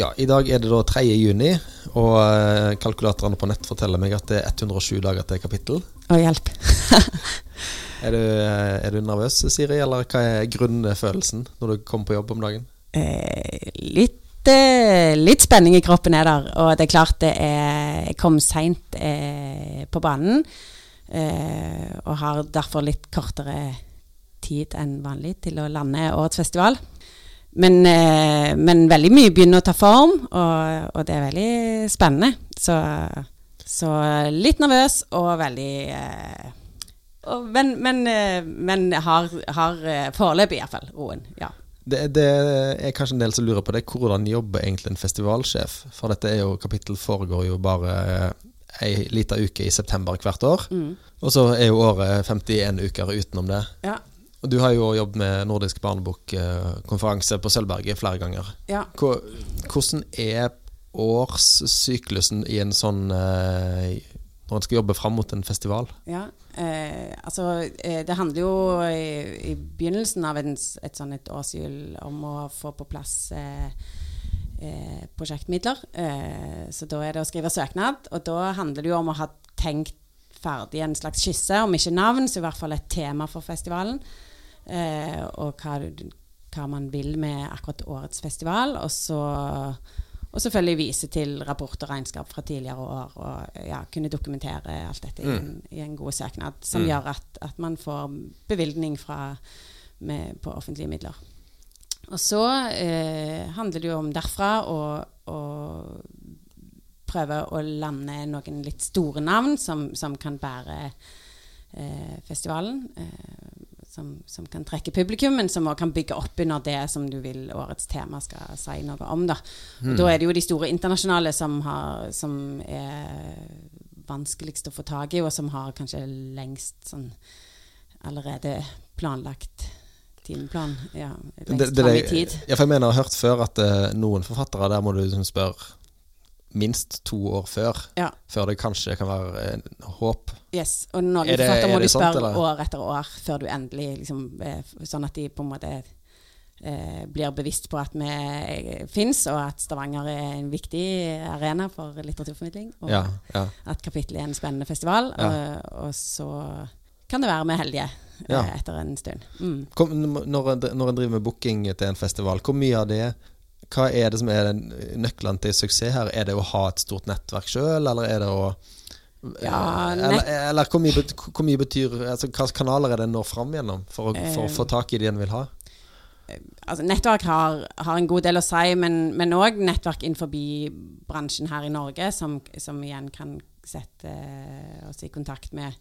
Ja, i dag er det da 3. juni, og eh, kalkulatorene på nett forteller meg at det er 107 dager til kapittel. Å, hjelp. Er du, eh, er du nervøs, Siri, eller hva er grunnfølelsen når du kommer på jobb om dagen? Eh, litt, eh, litt spenning i kroppen er der, og det er klart det er Jeg kom seint eh, på banen, eh, og har derfor litt kortere tid enn vanlig til å lande årets festival. Men, eh, men veldig mye begynner å ta form, og, og det er veldig spennende. Så, så litt nervøs og veldig eh, og, men, men, eh, men har, har eh, foreløpig iallfall roen. Ja. Det, det er kanskje en del som lurer på det. Hvordan jobber egentlig en festivalsjef? For dette er jo, kapittel foregår jo bare eh, ei lita uke i september hvert år. Mm. Og så er jo året 51 uker utenom det. Ja. Du har jo jobbet med Nordisk barnebokkonferanse på Sølvberget flere ganger. ja. Hvordan er årssyklusen i en sånn eh, Når en skal jobbe fram mot en festival? Ja, eh, altså eh, Det handler jo i, i begynnelsen av en, et sånn et årshjul om å få på plass eh, eh, prosjektmidler. Eh, så da er det å skrive søknad, og da handler det jo om å ha tenkt ferdig en slags skisse, om ikke navn, så i hvert fall et tema for festivalen. Eh, og hva, hva man vil med akkurat årets festival. Og så og selvfølgelig vise til rapport og regnskap fra tidligere år, og ja, kunne dokumentere alt dette i, en, i en god søknad, som Mm. gjør at, at man får bevilgning fra, med, på offentlige midler. Og så eh, handler det jo om derfra å prøve å lande noen litt store navn som, som kan bære eh, festivalen. Eh, som, som kan trekke publikum, men som også kan bygge opp under det som du vil årets tema skal si noe om. Da. Og da er det jo de store internasjonale som, har, som er vanskeligst å få tak i, og som har kanskje lengst sånn allerede planlagt timeplan. Ja, lengst fram i tid. Ja, for jeg mener, jeg har hørt før at uh, noen forfattere der må du liksom spørre minst to år før. Ja. Før det kanskje kan være en håp. Yes, og når Er det- forfattere er må du sant, spørre eller? år etter år før du endelig liksom, eh, Sånn at de på en måte eh, blir bevisst på at vi eh, fins, og at Stavanger er en viktig arena for litteraturformidling. Og Ja, ja. at kapittelet er en spennende festival. Og, og så kan det være vi er heldige eh, etter en stund. Mm. Kom, når, en, når en driver med booking til en festival, hvor mye av det Hva er det som er den nøkkelen til suksess her? Er det å ha et stort nettverk sjøl, eller er det å Ja, eller, eller hvor, mye, hvor mye betyr altså, Hvilke kanaler er det når fram gjennom for å, for å Eh, få tak i det en vil ha? altså nettverk har, har en god del å si, men òg nettverk innenfor bransjen her i Norge, som, som igjen kan sette eh, oss i kontakt med,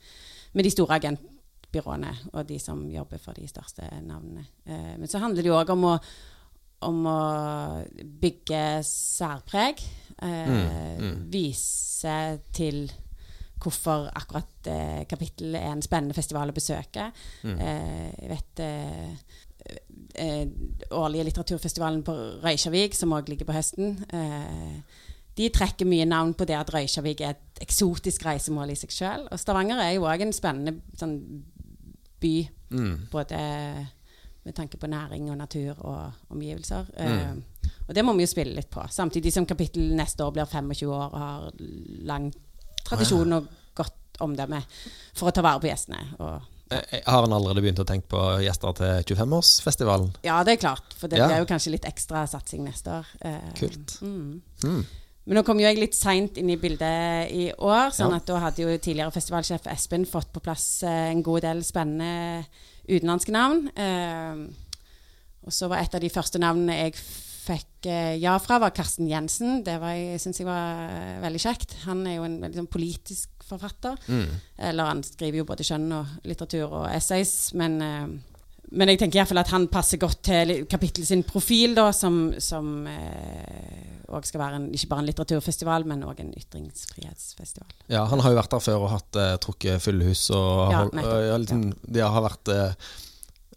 med de store agentbyråene og de som jobber for de største navnene. Eh, men så handler det jo òg om å om å bygge særpreg. Eh, Mm, mm. Vise til hvorfor akkurat eh, kapittelet er en spennende festival å besøke. Mm. Eh, jeg vet eh, eh, årlige litteraturfestivalen på Røykjavik, som òg ligger på høsten. Eh, de trekker mye navn på det at Røykjavik er et eksotisk reisemål i seg sjøl. Og Stavanger er jo òg en spennende sånn, by, Mm. både med tanke på næring og natur og omgivelser. Mm. Uh, og det må vi jo spille litt på. Samtidig som kapittel neste år blir 25 år og har lang tradisjon og godt omdømme for å ta vare på gjestene. Og Eh, eh, Har en allerede begynt å tenke på gjester til 25-årsfestivalen? Ja, det er klart. For det Ja. blir jo kanskje litt ekstra satsing neste år. Uh, Kult. Mm. Mm. Men nå kom jo jeg litt seint inn i bildet i år, sånn at da hadde jo tidligere festivalsjef Espen fått på plass eh, en god del spennende utenlandske navn. Eh, og så var et av de første navnene jeg fikk eh, ja fra, var Karsten Jensen. Det var jeg- syns jeg var veldig kjekt. Han er jo en veldig sånn politisk forfatter. Mm. Eller han skriver jo både skjønn og litteratur og essays, men, men jeg tenker iallfall at han passer godt til kapittel sin profil, da, som, som òg skal være en, ikke bare en litteraturfestival, men òg en ytringsfrihetsfestival. Ja, han har jo vært der før og hatt eh, trukket fullhus. Og Ja, hold- nettopp. og, ja, liksom, Det har vært eh,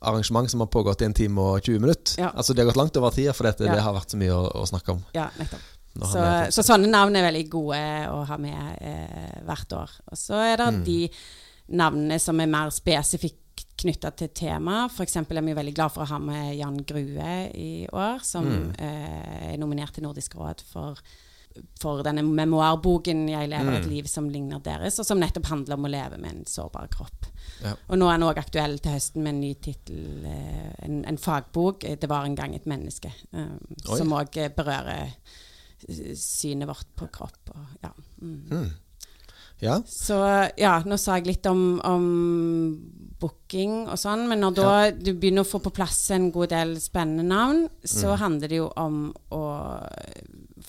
arrangement som har pågått i en time og 20 minutter. Ja. Altså Det har gått langt over tida, for dette, det har vært så mye å, å snakke om. Ja, nettopp. Så, så sånne navn er veldig gode å ha med eh, hvert år. Og så er det Mm. de navnene som er mer spesifikt knytta til tema. F.eks. er vi veldig glad for å ha med Jan Grue i år, som Mm. eh, er nominert til Nordisk råd for, for denne memoarboken 'Jeg lever et Mm. liv som ligner deres', og som nettopp handler om å leve med en sårbar kropp. Ja. Og nå er den òg aktuell til høsten med en ny tittel, eh, en, en fagbok, 'Det var en gang et menneske', eh, som òg berører synet vårt på kropp. Og, ja. Mm. Ja. Så ja, nå sa jeg litt om, om booking og sånn, men når da du begynner å få på plass en god del spennende navn, så Mm. handler det jo om å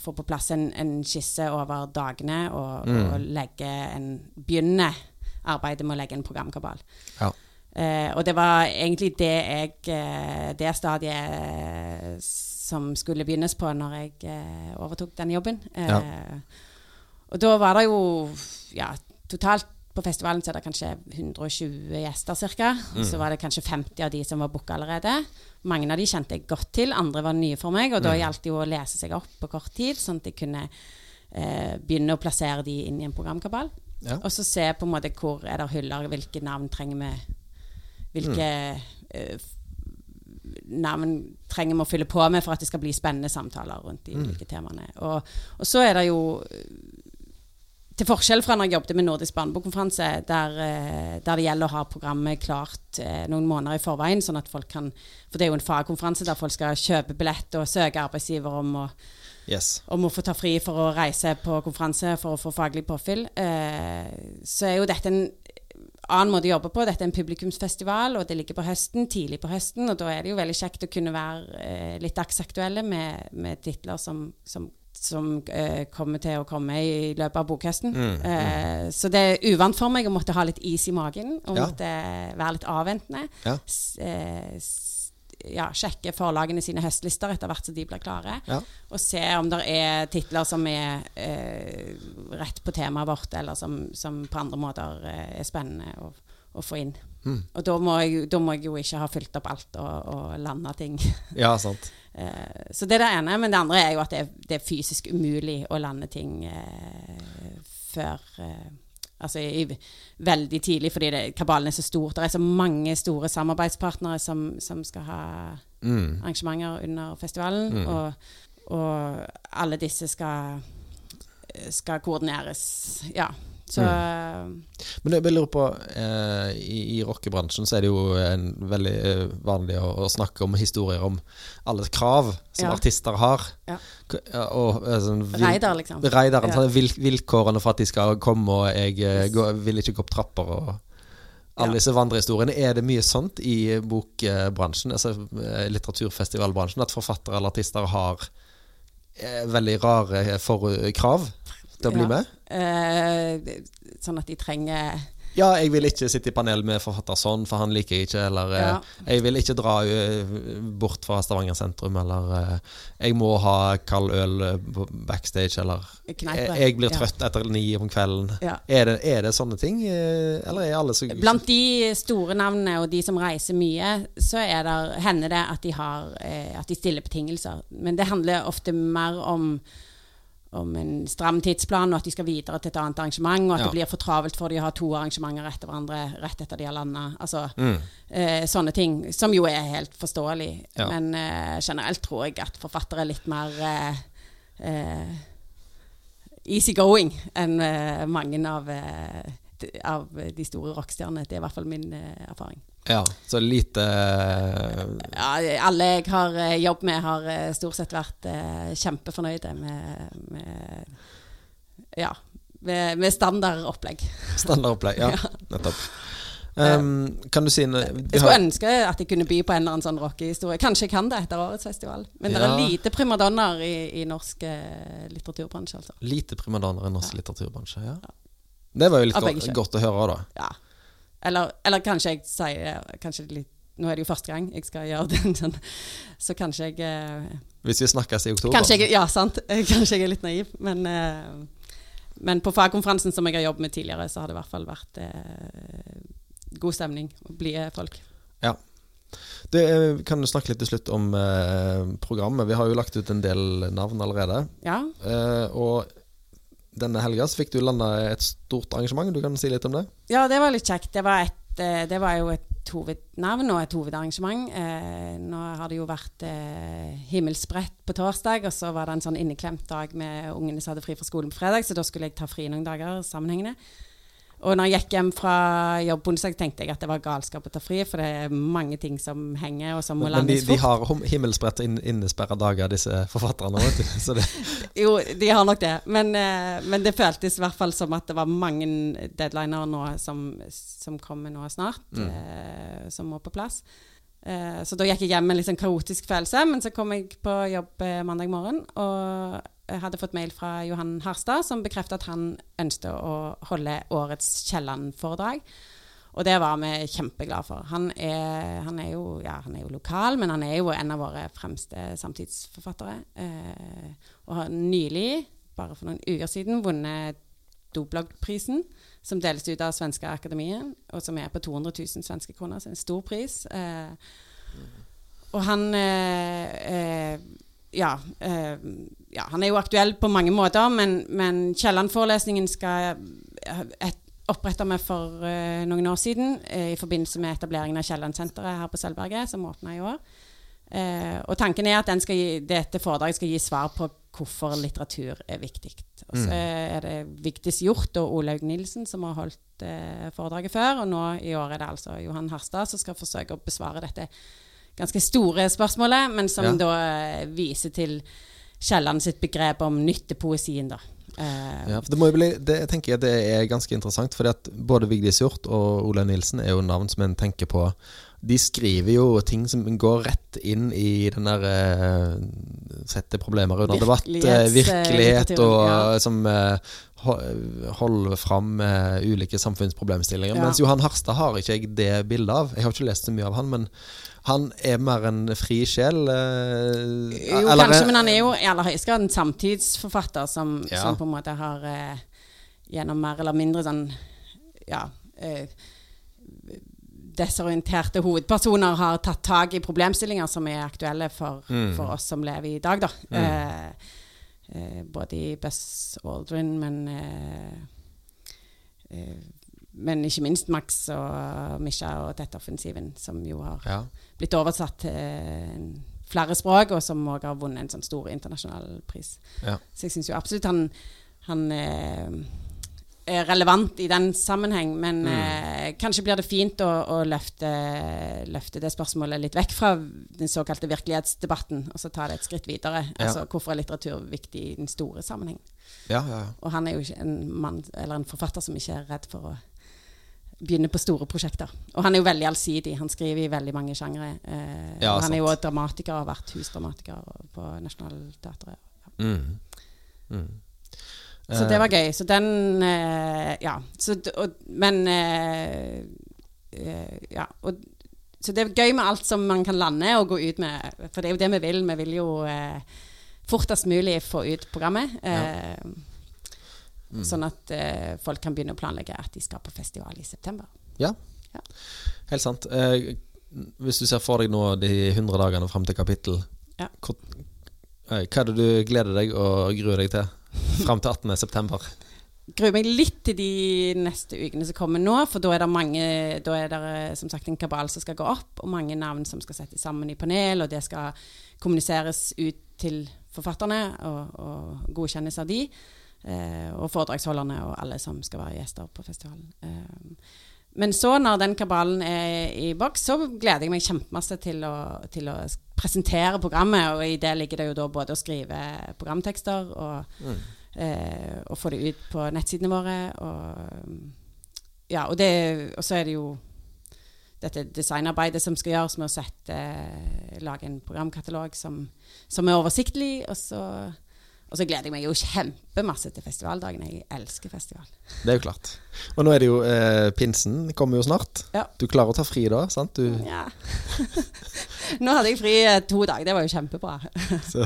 få på plass en, en skisse over dagene og, Mm. og legge en Begynne arbeidet med å legge en programkabal. Ja. Eh, og det var egentlig det jeg eh, Det stadiet eh, som skulle begynnes på når jeg eh, overtok den jobben. Eh, Ja. Og da var det jo ja, totalt på festivalen så er det kanskje 120 gjester ca. Og så Mm. var det kanskje 50 av de som var booka allerede. Mange av de kjente jeg godt til, andre var nye for meg. Og da Mm. gjaldt det jo å lese seg opp på kort tid, sånn at jeg kunne eh, begynne å plassere de inn i en programkabal. Ja. Og så se på en måte hvor er det hyller, hvilke navn trenger vi Hvilke eh, navn trenger vi å fylle på med for at det skal bli spennende samtaler rundt de Mm. ulike temaene. Og, og så er det jo til forskjell fra når jeg jobbet med Nordisk barnebokkonferanse, der, eh, der det gjelder å ha programmet klart eh, noen måneder i forveien, sånn at folk kan For det er jo en fagkonferanse der folk skal kjøpe billett og søke arbeidsgiver om å Yes. om å få ta fri for å reise på konferanse for å få faglig påfyll, eh, så er jo dette en annen måte å jobbe på. Dette er en publikumsfestival, og det ligger på høsten, tidlig på høsten. Og da er det jo veldig kjekt å kunne være litt dagsaktuelle med, med titler som, som, som eh, kommer til å komme i løpet av bokhøsten. Mm, mm. Eh, så det er uvant for meg å måtte ha litt is i magen, og Ja. måtte være litt avventende. Ja. S, eh, s, ja, sjekke forlagene sine høstlister etter hvert som de blir klare og se om det er titler som er eh, rett på temaet vårt, eller som, som på andre måter eh, er spennende å, å få inn. Mm. Og da må, jeg, da må jeg jo ikke ha fylt opp alt og, og landa ting. ja, sant. Eh, så det er det ene. Men det andre er jo at det er, det er fysisk umulig å lande ting eh, før eh, Altså i, veldig tidlig, fordi det, kabalen er så stort. Det er så mange store samarbeidspartnere som, som skal ha Mm. arrangementer under festivalen. Mm. Og, og alle disse skal, skal koordineres. Ja. Så Men jeg lurer på eh, I, i rockebransjen så er det jo en veldig eh, vanlig å, å snakke om historier om alle krav som Ja. artister har. Ja. Og, eh, sånn, Reidar, liksom. Reidaren, Ja. sånn, vil, vilkårene for at de skal komme, og jeg yes. gå, vil ikke gå opp trapper og alle disse vandrehistoriene. Er det mye sånt i bokbransjen, altså eh, litteraturfestivalbransjen, at forfattere eller artister har eh, veldig rare krav til å bli Ja. med? Eh, sånn at de trenger Ja, jeg vil ikke sitte i panel med forfatter sånn, for han liker jeg ikke. Eller eh, Ja. jeg vil ikke dra eh, bort fra Stavanger sentrum. Eller eh, jeg må ha kald øl backstage. Eller kneipe. jeg, blir blir Ja. trøtt etter ni om kvelden. Ja. Er, det, er det sånne ting? Eller er alle så Blant de store navnene og de som reiser mye, så er der, hender det at de, har, at de stiller betingelser. Men det handler ofte mer om, om en stram tidsplan, og at de skal videre til et annet arrangement, og at Ja. det blir for travelt for de å ha to arrangementer etter hverandre rett etter de har landa. Altså, Mm. eh, sånne ting, som jo er helt forståelig. Ja. Men eh, generelt tror jeg at forfattere er litt mer eh, eh, easygoing enn eh, mange av, eh, av de store rockestjernene. Det er i hvert fall min eh, erfaring. Ja, så lite eh, Ja, alle jeg har eh, jobbet med, har eh, stort sett vært kjempefornøyde med, med Ja, med, med standardopplegg. standardopplegg. Ja, Ja. nettopp. Um, kan du si noe Jeg skulle ønske at jeg kunne by på en eller annen sånn rockehistorie. Kanskje jeg kan det etter årets festival. Men det er lite primadonnaer i, i norsk litteraturbransje, altså. Lite primadonner i norsk Ja. litteraturbransje. Ja. Det var jo litt godt, godt å høre, da. Ja. Eller, eller kanskje jeg sier kanskje litt Nå er det jo første gang jeg skal gjøre den, så kanskje jeg eh, Hvis vi snakkes i oktober. Kanskje jeg, ja, sant. Kanskje jeg er litt naiv, men, eh, men på fagkonferansen som jeg har jobbet med tidligere, så har det i hvert fall vært eh, god stemning blide folk. Det, eh, kan du snakke litt til slutt om programmet? Vi har jo lagt ut en del navn allerede. Ja. Eh, og denne helga fikk du landa et stort arrangement. Du kan si litt om det? ja, det var litt kjekt. Det var, et, eh, det var jo et hovednavn og et hovedarrangement. Eh, nå har det jo vært eh, himmelsbrett på torsdag, og så var det en sånn inneklemt dag med ungene som hadde fri fra skolen på fredag, så da skulle jeg ta fri noen dager sammenhengende. Og når jeg gikk hjem fra jobb onsdag, tenkte jeg at det var galskap å ta fri, for det er mange ting som henger, og som må Men de, Men de har himmelspredt inn, innesperra dager, disse forfatterne. Det, Jo, de har nok det. Men, eh, men det føltes i hvert fall som at det var mange deadliner nå som, som kommer nå snart, Mm. eh, som må på plass. Eh, så da gikk jeg hjem med en litt sånn kaotisk følelse, men så kom jeg på jobb eh, mandag morgen og hadde fått mail fra Johan Harstad som bekreftet at han ønsket å holde årets Kielland-foredrag. Og det var vi kjempeglade for. Han er, han, er jo, ja, han er jo lokal, men han er jo en av våre fremste samtidsforfattere. Eh, og har nylig, bare for noen uker siden, vunnet Dobloggprisen, som deles ut av Svenske Akademien, og som er på 200 000 svenske kroner, så en stor pris. Eh, og han eh, eh, ja, eh, ja, han er jo aktuell på mange måter, men, men Kielland-forelesningen skal et, oppretta vi for uh, noen år siden uh, i forbindelse med etableringen av Kielland-senteret her på Sølvberget, som åpna i år. Uh, og tanken er at den skal gi, dette foredraget skal gi svar på hvorfor litteratur er viktig. Og så er det Vigdis Hjort og Olaug Nilsen som har holdt foredraget før, og nå i år er det altså Johan Harstad som skal forsøke å besvare dette ganske store spørsmålet, men som Ja. da viser til Kielland sitt begrep om nyttepoesien, da. Eh, ja, for det må jo bli, det jeg tenker det er ganske interessant, at både Vigdis Hjort og Ole Nilsen er jo navn som en tenker på. De skriver jo ting som går rett inn i den der eh, Setter problemer under debatt. eh, virkelighet og ja. som holder fram ulike samfunnsproblemstillinger. Ja. Mens Johan Harstad har ikke jeg det bildet av. Jeg har ikke lest så mye av han, men han er mer en fri sjel. eh, Jo, eller- kanskje, men han er jo i aller høyeste grad en samtidsforfatter som, Ja. som på en måte har eh, gjennom mer eller mindre sånn ja eh, desorienterte hovedpersoner har tatt tak i problemstillinger som er aktuelle for, Mm. for oss som lever i dag, da. Mm. eh, både i Buzz Aldrin, men eh, eh, Men ikke minst Max og Misha og Tett-offensiven, som jo har ja. blitt oversatt til eh, flere språk, og som òg har vunnet en sånn stor internasjonal pris. Ja. Så jeg syns jo absolutt han, han eh, er relevant i den sammenheng, men Mm. eh, kanskje blir det fint å, å løfte, løfte det spørsmålet litt vekk fra den såkalte virkelighetsdebatten, og så ta det et skritt videre. Ja. Altså hvorfor er litteratur viktig i den store sammenheng? Ja, ja, ja. Og han er jo ikke en mann eller en forfatter som ikke er redd for å begynne på store prosjekter. Og han er jo veldig allsidig. Han skriver i veldig mange sjangre. Eh, Ja, og han er jo også dramatiker, har vært husdramatiker på Nationaltheatret. Mm. Mm. Så Eh, det var gøy. Så den eh, Ja. Så, og, men eh, eh, Ja. Og, så det er gøy med alt som man kan lande og gå ut med. For det er jo det vi vil. Vi vil jo eh, fortest mulig få ut programmet. Eh, Mm. Sånn at eh, folk kan begynne å planlegge at de skal på festival i september. Ja, Helt sant. Eh, hvis du ser for deg nå de 100 dagene fram til kapittel, Ja. hvor, eh, hva er det du gleder deg og gruer deg til fram til 18. september? gruer meg litt til de neste ukene som kommer nå, for da er det mange Da er det eh, som sagt en kabal som skal gå opp, og mange navn som skal settes sammen i panel, og det skal kommuniseres ut til forfatterne og, og godkjennes av de. Eh, og foredragsholderne og alle som skal være gjester på festivalen. Eh, men så, når den kabalen er i boks, så gleder jeg meg kjempemasse til å, til å presentere programmet. Og i det ligger det jo da både å skrive programtekster og Mm. eh, og få det ut på nettsidene våre. Og, ja, og, det, og så er det jo dette designarbeidet som skal gjøres med å sette, eh, lage en programkatalog som, som er oversiktlig. Og så, og så gleder jeg meg jo kjempemasse til festivaldagen. Jeg elsker festival. Det er jo klart. Og nå er det jo eh, pinsen kommer jo snart. Ja. Du klarer å ta fri da, sant? Du, Ja. Nå hadde jeg fri eh, to dager, det var jo kjempebra. Så-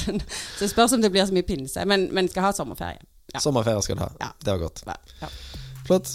så, spørs om det blir så mye pinse. Men, men skal ha sommerferie. Ja. Sommerferie skal du ha. Ja. Det var godt. Ja. Flott.